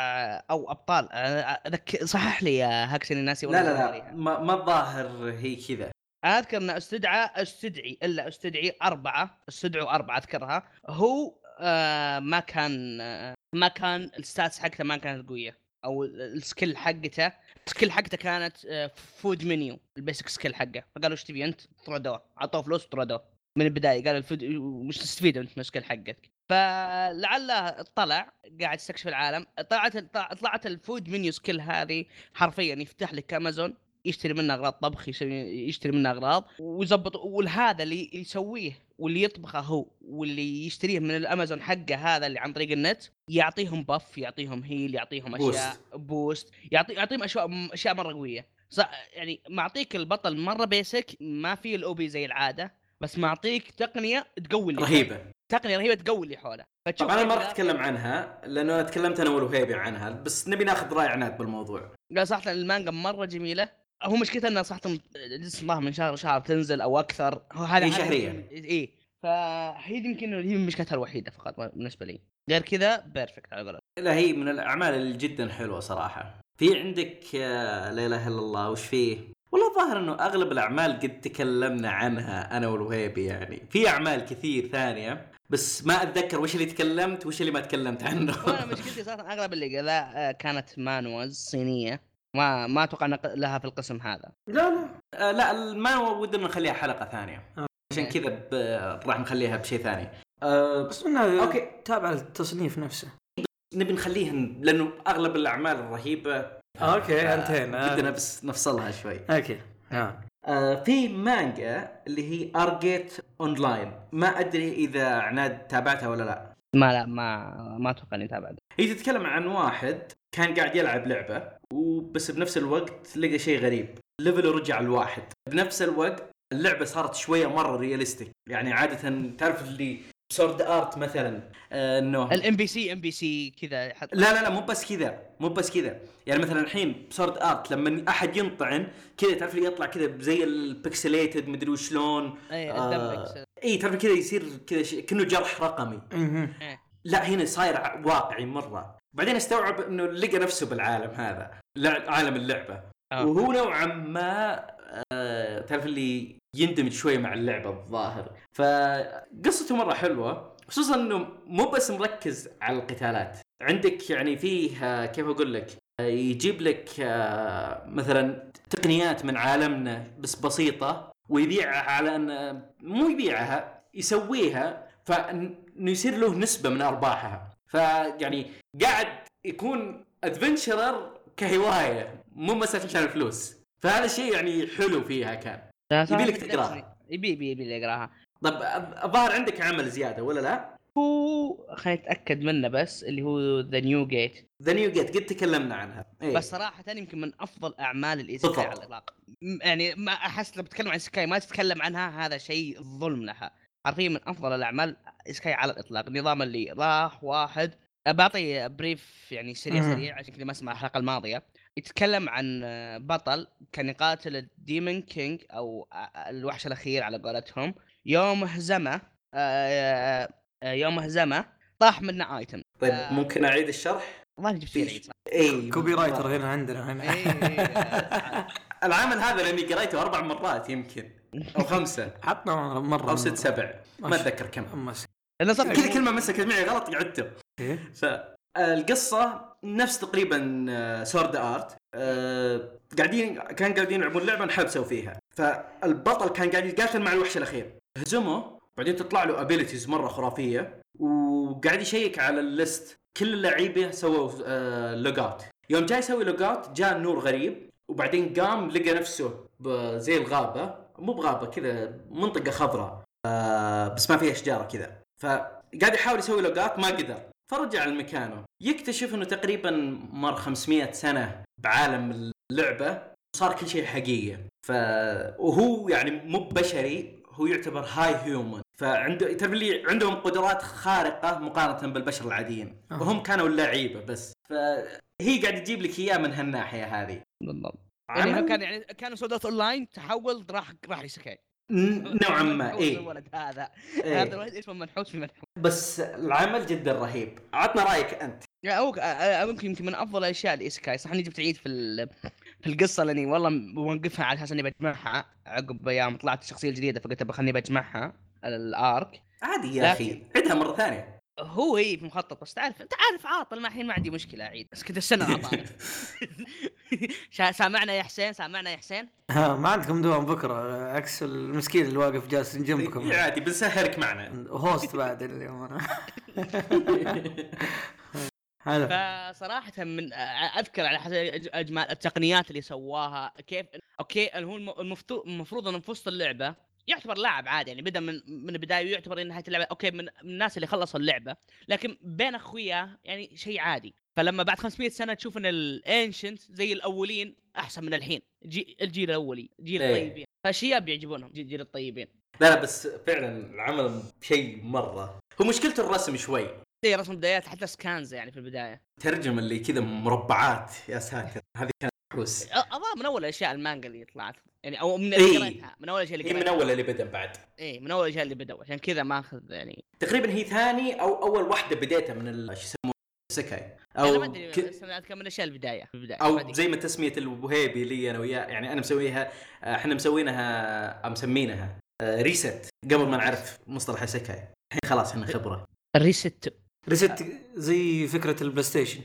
أو أبطال. أذك... صحح لي يا هاكسن الناسي لا لا لا ما, ما الظاهر هي كذا. أذكر أن استدعى استدعي إلا استدعي أربعة استدعوا أربعة أذكرها. هو آه ما كان آه ما كان ال stats حقته ما كانت قوية. أو ال- ال skill حقته ال skill حقته كانت آه food menu ال basic skill حقه. فقالوا إيش تبي أنت؟ طردوه عطوه فلوس طردوه من البداية قال ال food وش تستفيد أنت من ال skill حقك؟ فلعله طلع قاعد يستكشف العالم. طلعت طلعت ال food menu skill هذه حرفيا يفتح لك أمازون يشتري منه أغراض طبخ يشتري منه أغراض ويظبط وهذا اللي يسويه واللي يطبخه هو واللي يشتريه من الأمازون حقه هذا اللي عن طريق النت يعطيهم buff يعطيهم heal يعطيهم أشياء boost يعطي يعطيهم اشياء أشياء مرة قوية. يعني معطيك البطل مرة basic ما في ال OP زي العادة بس معطيك تقنية تقوي رهيبة. تقنية رهيبة تقوي اللي حوله. فتشوف طبعا أنا ما راح أتكلم عنها لأنه أنا تكلمت أنا والوهيبي عنها بس نبي ناخذ رأي عناد بالموضوع. لا صراحة المانجا مرة جميلة. هو مشكلتها إنها صراحة لسه الظاهر من شهر لشهر تنزل أو أكثر. هو هذا شهرية. يمكن- إيه فهي يمكن هي مشكلتها الوحيدة فقط بالنسبة لي. غير كذا perfect على قولتك لا هي من الأعمال اللي جدا حلوة صراحة. في عندك آه، لا إله إلا الله وش فيه؟ والله الظاهر إنه أغلب الأعمال قد تكلمنا عنها أنا والوهيبي يعني. في أعمال كثير ثانية. بس ما أتذكر وش اللي تكلمت وش اللي ما تكلمت عنه. وأنا مشكلتي صراحة أغلب اللي كذا آه، كانت مانهوز صينية. ما ما أتوقع لها في القسم هذا. لا لا. آه، لا ما ودنا نخليها حلقة ثانية. آه. عشان كذا ب- راح نخليها بشيء ثاني. آه، بس إنها أوكي. تابع التصنيف نفسه. نبي نخليها لأنه أغلب الأعمال الرهيبة. أوكي آه، أنتهينا. بدنا بس نفصلها شوي. أوكي. آه. آه في مانجا اللي هي Only Sense Online ما أدري إذا عناد تابعتها ولا لا. ما لا ما ما أتوقع إني تابع هي تتكلم عن واحد كان قاعد يلعب لعبة وبس بنفس الوقت لقى شيء غريب. ليفله رجع الواحد بنفس الوقت اللعبة صارت شوية مرة رياليستيك يعني عادة تعرف اللي سورد ارت مثلا. انه الام بي سي ام بي سي كذا حط لا لا لا مو بس كذا مو بس كذا. يعني مثلا الحين بسورد ارت لما أحد ينطعن كذا تعرف اللي يطلع كذا زي البكسليتد مدري وشلون؟ اي آه، اي تعرف كذا يصير كذا شيء كأنه جرح رقمي. مهم. لا هنا صاير واقعي مرة. بعدين استوعب إنه لقى نفسه بالعالم هذا عالم اللعبة. آه. وهو نوعا ما آه تعرف اللي يندمج شوي مع اللعبة الظاهر. فقصته مرة حلوة خصوصا إنه مو بس مركز على القتالات. عندك يعني فيه آه، كيف أقول لك؟ آه، يجيب لك مثلا تقنيات من عالمنا بس بسيطة ويبيعها على إن مو يبيعها يسويها فإنه يصير له نسبة من أرباحها. فيعني قاعد يكون adventurer كهواية مو مساله عشان الفلوس فهذا الشيء يعني حلو فيها كان يبي لك تقراها. يبي يبي يبي اقراها طب الظ- الظاهر عندك عمل زيادة ولا لا؟ هو خليني أتأكد منه بس اللي هو The New Gate The New Gate قد تكلمنا عنها إيه. بس صراحة يمكن من أفضل أعمال الايسكاي بالضبط. على الإطلاق يعني ما أحس لما تتكلم عن سكاي ما تتكلم عنها هذا شيء ظلم لها حرفيا من أفضل الأعمال سكاي على الإطلاق النظام اللي راح واحد بعطي brief يعني سريع. سريع عشان كذا ما أسمع الحلقة الماضية يتكلم عن بطل كان يقاتل ال demon king أو الوحش الأخير على قولتهم. يوم هزمه آه، آه، يوم هزمه طاح منه item طيب آه. ممكن أعيد الشرح؟ والله جبت فيه في- العيد. صح اي copyright هنا عندنا هنا إيه. العمل هذا لأني قريته أربع مرات يمكن. أو خمسة. حطنا مرة أو ست سبع. ما. أتذكر كم. كذا كلمة مسكت معي غلط قعدته إيه؟ نفس تقريبا Sword Art آه، قاعدين كان قاعدين يلعبون لعبة انحبسوا فيها. فالبطل كان قاعد يقاتل مع الوحش الأخير. هزمه بعدين تطلع له abilities مرة خرافية وقاعد يشيك على ال list. كل اللعيبة سووا آه log out يوم جاي يسوي log out جاء نور غريب وبعدين قام لقى نفسه زي الغابة. مو بغابة كذا منطقة خضراء. آه بس ما فيها اشجار كذا. فقاعد يحاول يسوي لوجات ما قدر. فرجع لمكانه. يكتشف إنه تقريبا مر 500 سنة بعالم اللعبة صار كل شيء حقيقي. ف وهو يعني مو بشري هو يعتبر هاي هيومن فعنده تعرف اللي عندهم قدرات خارقة مقارنة بالبشر العاديين. أها. وهم كانوا اللعيبه بس. فهي قاعد تجيب لك إياه من هالناحية هذه. بالضبط. يعني كان يعني كانوا Sword Art Online تحول راح راح لسكاي نوعا ما إيه, الولد هذا. إيه. هذا الولد اسمه منحوس في منحوس. بس العمل جدا رهيب. عطنا رأيك أنت. يعني أو يمكن يمكن من أفضل الأشياء الايسكاي صح أني جبت عيد في في القصة لأني والله موقفها على أساس إني بجمعها. عقب أيام طلعت الشخصية الجديدة فقلت بخليني بجمعها ال arc عادي يا أخي. عدها مرة ثانية. هو هي في مخطط بس تعرف أنت عارف عاطل ما الحين ما عندي مشكلة اعيد بس كنت السنة عطاني سامعنا يا حسين سامعنا يا حسين؟ ها ما عندكم دوام بكرة عكس المسكين اللي واقف جالس جنبكم. عادي بنسهرك معنا. host بعد اليوم أنا هذا فصراحة من أذكر على حسب اجمال التقنيات اللي سواها كيف أوكي هو الم- المفتو- المفروض انه في وسط اللعبة يعتبر لاعب عادي يعني بدأ من من البداية ويعتبر إن نهاية اللعبة أوكي من الناس اللي خلصوا اللعبة لكن بين اخوياه يعني شيء عادي. فلما بعد 500 سنة تشوف إن ال ancient زي الأولين أحسن من الحين. جي الجيل الأولي جيل إيه. الطيبين. فالشياب بيعجبونهم جيل جيل الطيبين. لا لا بس فعلا العمل شيء مرة. هو مشكلته الرسم شوي. زي رسم بدايات حتى سكانز يعني في البداية. ترجم اللي كذا مربعات. يا ساتر هذه كانت حوس. أظن من أول الأشياء المانجا اللي طلعت. يعني أو من إيه. اللي قريتها. من أول الأشياء اللي هي من أول اللي بدأ بعد. إيه من أول الأشياء اللي بدوا عشان كذا ماخذ يعني. تقريبا هي ثاني أو أول واحدة بديتها من شو يسمونه؟ سكاي. أنا أو ما أدري ك... بس أنا أذكر من الأشياء البداية البداية. أو. زي ما تسمية الوهيبي لي أنا وياه يعني أنا مسويها آه، إحنا مسوينها أو مسمينها آه، reset قبل ما نعرف مصطلح isekai. الحين خلاص إحنا خبرة. ال reset. reset زي فكرة البلاي ستيشن.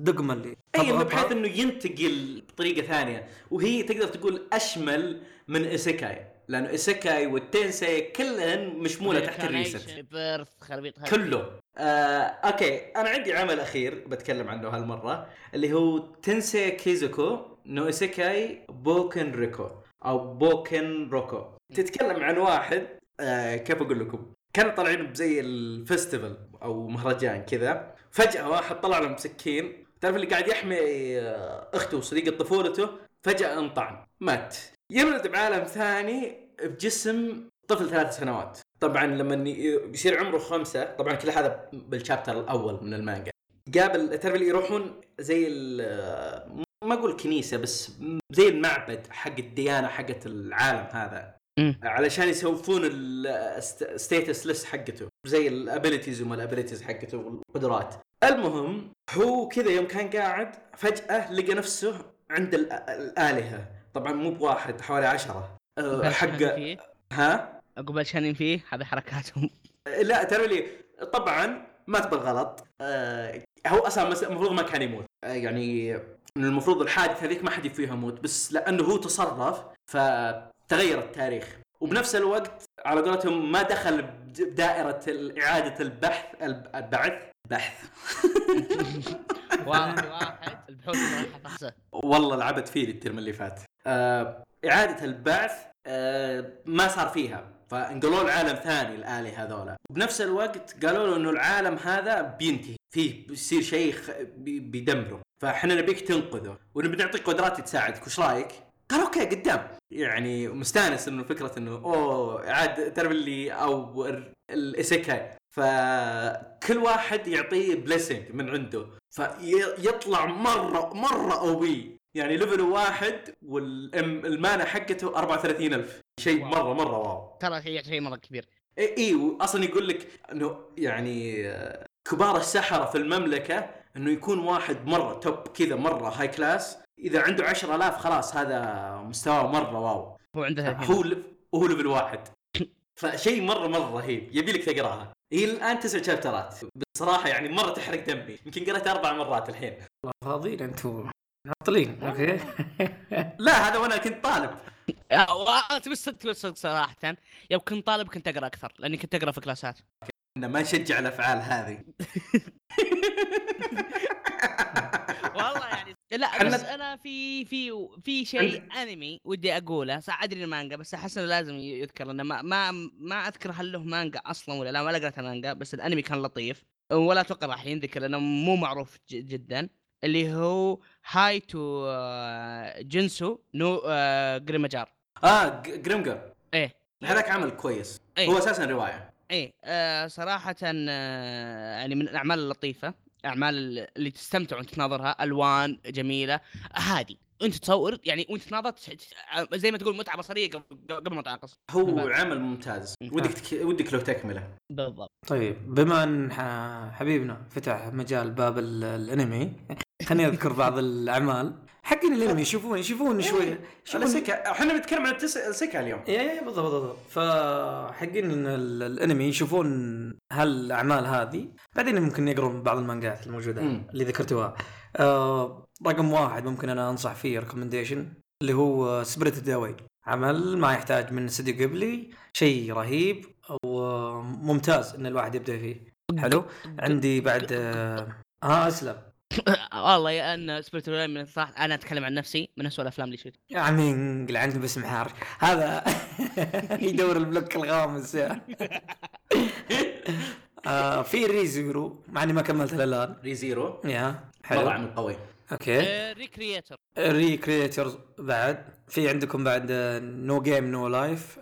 الدقمة اللي أي انه. بحيث إنه ينتقل بطريقة ثانية. وهي تقدر تقول أشمل من isekai لأنه isekai وال tensei كلهن مشمولة تحت ال reset. birth خربيط هذا. كله. آه، okay أنا عندي عمل أخير بتكلم عنه هالمرة اللي هو Tensei Kizoku no Isekai Bouken Riku أو Bouken Roku. تتكلم عن واحد آه كيف أقول لكم؟ كانوا طالعين بزي ال festival أو مهرجان كذا. فجأة واحد طلع له مسكين تعرف اللي قاعد يحمي آه، أخته وصديقه طفولته فجأة انطعن. مات. يولد بعالم ثاني بجسم طفل ثلاث سنوات. طبعا لما ي- يصير عمره خمسة طبعا كل هذا بال chapter الأول من المانجا. قابل تعرف اللي يروحون زي ال- ما أقول كنيسة بس زي المعبد حق الديانة حقت العالم هذا. علشان يسوون ال status list حقته. زي ال abilities وما ال abilities حقته والقدرات. المهم هو كذا يوم كان قاعد فجأة لقى نفسه عند ال- الآلهة. طبعا مو بواحد حوالي عشرة. أه، حق ها؟ عقب شانين فيه؟ هذه حركاتهم. لا ترى لي طبعا مات بالغلط آه هو أصلا المفروض ما كان يموت. آه يعني المفروض الحادث هذيك ما حد فيها يموت بس لأنه هو تصرف فتغير التاريخ. وبنفس الوقت على قولتهم ما دخل بد- بدائره إعادة البحث الب- البعث. بحث. واحد واحد. البحوث والله لعبت فيه الترم اللي فات. آه إعادة البعث آه ما صار فيها. فانقلوا العالم ثاني الآلهة هذولا. وبنفس الوقت قالوا له إنه العالم هذا بينتهي. فيه بيصير شيء. بيدمره. فإحنا نبيك تنقذه. ونبي نعطيك قدرات تساعدك. وش رأيك؟ قال okay قدام. يعني مستانس إنه فكرة إنه أوه عاد تعرف اللي أو ال- ال isekai فكل واحد يعطيه blessing من عنده. فيطلع مرة مرة OP يعني level واحد وال mana حقته 34000 شيء. مرة مرة wow. ترى شيء شيء مرة كبير. اي إي، واصلا يقول لك إنه يعني آه، كبار السحرة في المملكة إنه يكون واحد مرة top كذا مرة high class إذا عنده 10000 خلاص هذا مستواه مرة wow. هو عنده 30 هو. وهو level واحد. فشيء مرة مرة رهيب. يبي لك تقراها. هي الآن تسع شابترات بصراحة يعني مرة تحرق دمي. يمكن قريتها أربع مرات الحين. فاضيين أنتم. معطلين okay. لا هذا وأنا كنت طالب. تبي الصدق تبي الصدق صراحة. يوم كنت طالب كنت أقرأ أكثر لأني كنت أقرأ في كلاسات. إن ما نشجع الأفعال هذه. والله يعني لا حنا- بس أنا في في في شيء أنمي ودي أقوله. صح أدري المانجا بس أحس إنه لازم يذكر لأنه ما ما ما أذكر هل له مانجا أصلا ولا لا. ولا قرأت المانجا بس الأنمي كان لطيف. ولا أتوقع راح ينذكر لأنه مو معروف جدا. اللي هو هاي تو آه، جنسو نو آه، جريماجار آه Grimgar إيه. هذاك عمل كويس. إيه. هو أساسا رواية. إيه آه صراحة آه يعني من الأعمال اللطيفة أعمال اللي تستمتع وأنت تناظرها ألوان جميلة هادي. انت تصور يعني وأنت تناظر تش- زي ما تقول متعة بصرية قبل قبل ما تعقص هو. عمل ممتاز. مم. ودك تك... ودك لو تكمله. بالضبط. طيب بما أن ح- حبيبنا فتح مجال باب ال- الأنمي خليني أذكر بعض الأعمال. حق حقين الانمي يشوفون يشوفون شوية يشوفون ال isekai إحنا بنتكلم عن التس- ال isekai اليوم. yeah yeah بالضبط بالضبط. فحقين إن ال- الأنمي يشوفون هالأعمال هذه بعدين ممكن يقرون بعض المانجات الموجودة مم. اللي ذكرتوها. آه رقم واحد ممكن أنا أنصح فيه recommendation اللي هو Spirited Away عمل ما يحتاج من استوديو قبلي شيء رهيب وممتاز إن الواحد يبدأ فيه. حلو؟ عندي بعد آه, آه أسلم. والله يا ان سبيرت من الصراحه أنا أتكلم عن نفسي من اسوء الأفلام اللي شفتها. يا عمي انقل عندي باسم حارش هذا يدور البلوك الغامض يا آه في ريزيرو مع إني ما كملت الآن. ريزيرو؟ يا حلو. عمل قوي. أوكي. ريكريتر ريكريترز بعد. في عندكم بعد نو جيم نو لايف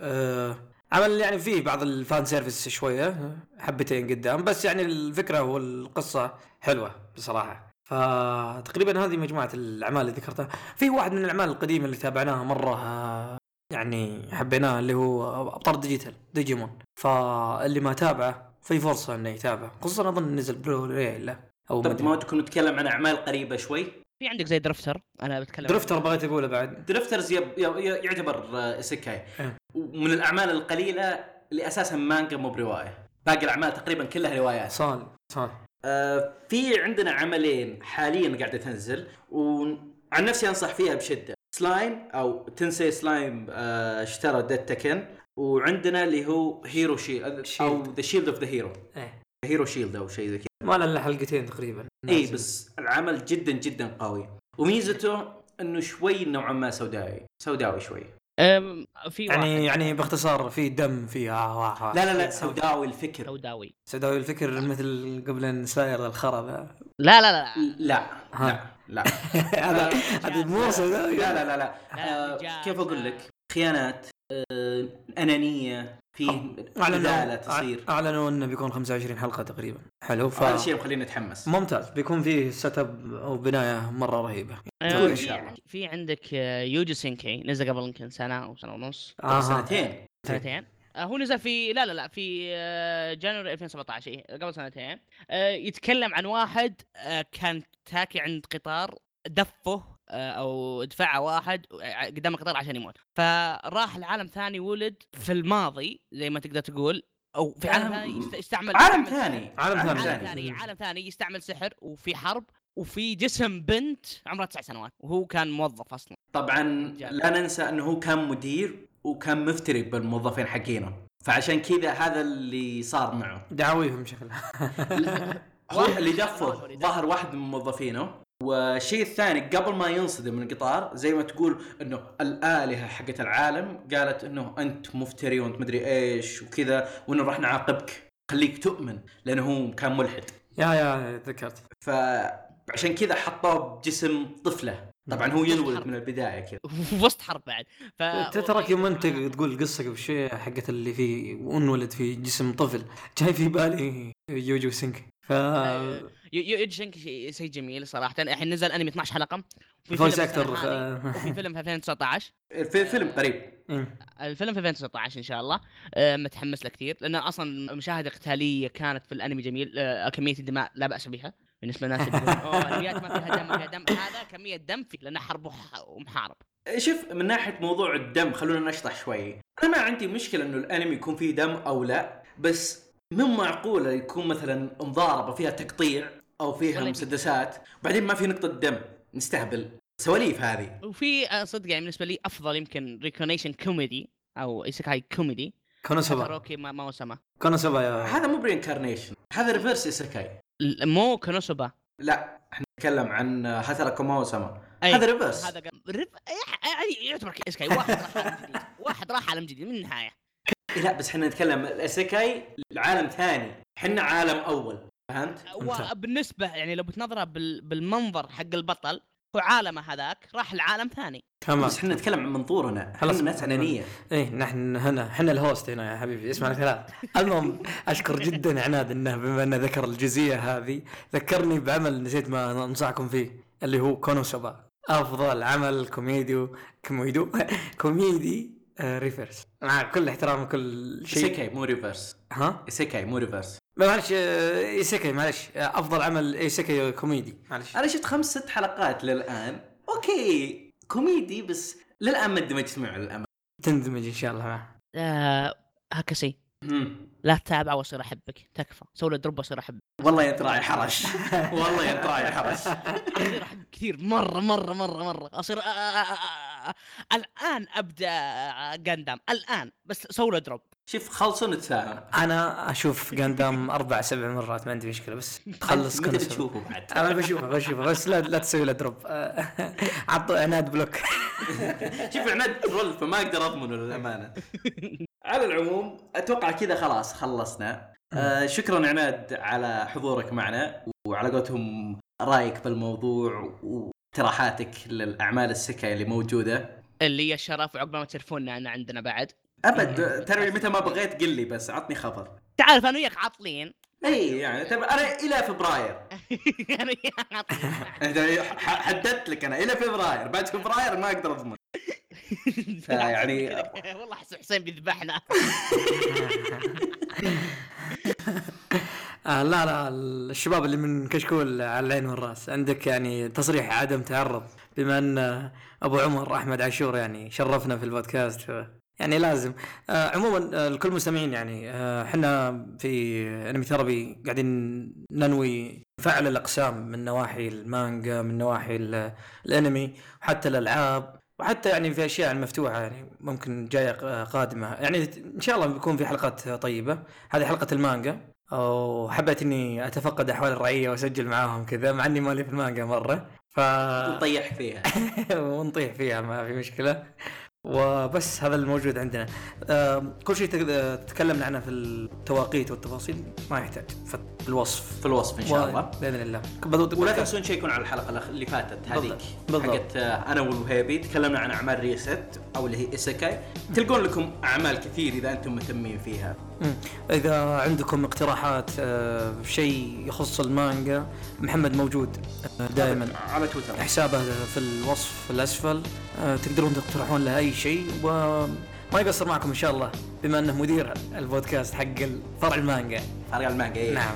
عمل يعني فيه بعض ال fan service شوية حبتين قدام. بس يعني الفكرة والقصة حلوة بصراحة. فتقريبا هذه مجموعة الأعمال اللي ذكرتها. في واحد من الأعمال القديمة اللي تابعناها مرة يعني حبيناه اللي هو أبطال ديجيتال ديجيمون. فاللي ما تابعه في فرصة إنه يتابع خصوصا أظن نزل برو له أو طب. ما تكون نتكلم عن أعمال قريبة شوي؟ في عندك زي Drifters أنا بتكلم Drifters بغيت أقوله بعد. Drifters yep يعتبر آه، isekai. ومن الأعمال القليلة اللي أساسا مانجا مو برواية. باقي الأعمال تقريبا كلها روايات. صال صال آه، في عندنا عملين حاليا قاعدة تنزل وعن نفسي أنصح فيها بشدة. سلايم أو Tensei Slime آه، Shitara Datta Ken وعندنا اللي هو Hero Shield أو The Shield of the Hero Hero Shield أو شيء زي كذا. ما له إلا حلقتين تقريبا. اي بس العمل جدا جدا قوي. وميزته إنه شوي نوعا ما سوداوي. سوداوي شوي. في يعني واحد يعني باختصار في دم في آه آه آه. لا لا لا سوداوي. الفكر. سوداوي. سوداوي الفكر مثل قبل ساير الخرا ذا. لا لا لا لا. لا ها. لا. هذا هذا مو سوداوي. لا لا لا لا. لا، آه،. كيف أقول لك؟ خيانات آه، أنانية في اعلنوا تصير. أعلنوا إنه بيكون 25 حلقة تقريبا. حلو ف هذا الشيء مخليني أتحمس. ممتاز. بيكون فيه setup أو بناية مرة رهيبة. إن في- شاء الله. في عندك آه، Youjo Senki. نزل قبل يمكن سنة أو سنة ونص. آه. سنتين. سنتين. آه، هو نزل في لا لا لا في آه، January 2017 إيه، قبل سنتين. آه، يتكلم عن واحد آه، كان تاكي عند قطار دفه آه، أو دفعه واحد آه، قدام القطار عشان يموت. فراح لعالم ثاني ولد في الماضي زي ما تقدر تقول أو في عالم ثاني يست- يستعمل عالم ثاني. عالم ثاني. عالم ثاني. عالم ثاني يستعمل سحر وفي حرب وفي جسم بنت عمرها تسع سنوات وهو كان موظف أصلا. طبعا لا ننسى إنه هو كان مدير وكان مفتري بالموظفين حقينه. فعشان كذا هذا اللي صار معه. دعاويهم شكلها. هو اللي دفه يدفع. ظهر واحد من موظفينه. والشيء الثاني قبل ما ينصدم من القطار زي ما تقول إنه الآلهة حقت العالم قالت إنه أنت مفتري وأنت مدري إيش وكذا وإنه راح نعاقبك. خليك تؤمن لأنه هو كان ملحد. yeah yeah ذكرت. فعشان كذا حطوه بجسم طفلة. طبعا هو ينولد من البداية كذا. في وسط حرب بعد. ف تراك يوم أنت تقول القصة قبل شوي حقت اللي فيه وانولد في جسم طفل. جاي في بالي Youjo Senki. ف Youjo Senki شيء جميل صراحة. الحين نزل أنمي 12 حلقة. وفي voice actor وفي فيلم في 2019 في فيلم قريب. الفيلم في 2019 إن شاء الله. آه، متحمس له كثير. لأن أصلا مشاهد قتالية كانت في الأنمي جميل. آه، كمية الدماء لا بأس بها. بالنسبة للناس اللي يقولون أوه الانميات ما فيها دم ما فيها دم. هذا كمية دم في لأنه حرب ومحارب. شوف من ناحية موضوع الدم خلونا نشطح شوي. أنا ما عندي مشكلة إنه الأنمي يكون فيه دم أو لا بس مو معقولة يكون مثلا مضاربة فيها تقطيع؟ أو فيها مسدسات. وبعدين ما في نقطة دم. نستهبل. سواليف هذه. وفي آه، صدق يعني بالنسبة لي أفضل يمكن ريكونيشن كوميدي أو ايسكاي كوميدي كونوسوبا هاروكي ما ما سما. كونوسوبا يا هذا مو ب reincarnation هذا reverse isekai مو كونوسوبا لا إحنا نتكلم عن Hataraku Maou-sama. أي. هذا reverse هذا ريف... يعني يعتبر isekai واحد راح عالم جديد. واحد راح عالم جديد من النهاية. إيه لا بس إحنا نتكلم. ال isekai عالم ثاني. إحنا عالم أول. فهمت؟ وبالنسبة يعني لو بتنظرها بال... بالمنظر حق البطل هو عالمه هذاك راح لعالم ثاني. تمام بس إحنا نتكلم عن منظورنا إحنا خلاص. ناس انانيه إيه نحن هنا إحنا ال host هنا يا حبيبي. اسمع الكلام. المهم أشكر جدا عناد إنه بما أنه ذكر الجزئية هذه ذكرني بعمل نسيت ما انصحكم فيه اللي هو كونوسوبا أفضل عمل كوميديو كوميديو كوميدي آه reverse مع كل احترام وكل شيء. isekai مو reverse ها؟ isekai مو reverse معلش آه، isekai معلش. آه، أفضل عمل isekai كوميدي. معلش. أنا شفت خمس ست حلقات للآن. okay كوميدي بس للآن ما اندمجت معه للامانه تندمج إن شاء الله معه. آه هكسي مم. لا تتابع واصير احبك تكفى سوي له drop واصير احبك والله انت راعي حرش والله انت راعي حرش اصير احبك كثير مره مره مره مره اصير آه آه آه آه آه. الان ابدا جاندام الان بس سوي له drop شوف خلصوا نتفاهم أنا أشوف جاندام أربع سبع مرات ما عندي مشكله بس تخلص كل سنة. بتشوفه بعد أنا بشوفه بشوفه بس لا لا تسوي له drop عطوا عناد block شوف عناد troll فما أقدر اضمنه للامانه على العموم أتوقع كذا خلاص خلصنا. آه شكرا عناد على حضورك معنا وعلى قولتهم رأيك بالموضوع واقتراحاتك للأعمال السكة اللي موجودة. اللي هي الشرف وعقب ما تلفوننا انا عندنا بعد. أبد ترى متى ما بغيت قل لي بس عطني خبر. تعرف أنا وياك عاطلين إي يعني ترى أنا إلى فبراير. أنا حددت لك أنا إلى فبراير. بعد فبراير ما أقدر أضمن. فيعني والله أحس حسين بيذبحنا. آه لا لا الشباب اللي من كشكول على العين والرأس عندك يعني تصريح عدم تعرض بما أن أبو عمر أحمد عاشور يعني شرفنا في البودكاست. ف- يعني لازم. آه عموما آه الكل مستمعين يعني آه، إحنا في أنمي ثيرابي قاعدين ننوي فعل الأقسام من نواحي المانجا من نواحي ال- الأنمي وحتى الألعاب. وحتى يعني في أشياء مفتوحة يعني ممكن جاية قادمة. يعني إن شاء الله بيكون في حلقات طيبة. هذه حلقة المانجا. وحبيت إني أتفقد أحوال الرعية وأسجل معاهم كذا مع إني مالي في المانجا مرة. ف نطيح فيها. ونطيح فيها ما في مشكلة. وبس هذا الموجود عندنا كل شيء تك- تكلمنا عنه في التواقيت والتفاصيل ما يحتاج في الوصف في الوصف إن شاء الله بإذن الله ولا تنسون تشيكون على الحلقة اللي فاتت هذيك بالضبط. بالضبط. حقت آه، أنا والوهيبي تكلمنا عن أعمال ريست أو اللي هي اسكاي تلقون لكم أعمال كثير إذا أنتم مهتمين فيها. إذا عندكم اقتراحات آه، شيء يخص المانجا محمد موجود دائما. على تويتر. حسابه في الوصف الأسفل. آه، تقدرون تقترحون له أي شيء وما يقصر معكم إن شاء الله بما إنه مدير البودكاست حق فرع المانجا. فرق المانجا إيه. نعم.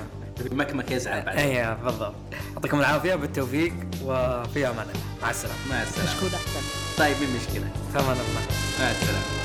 مكمك يزعل بعد. اي بالضبط. يعطيكم العافية بالتوفيق وفي أمان الله. مع السلامة. مع السلامة. مشكور احسن طيب من مشكلة؟ في أمان الله. مع السلامة.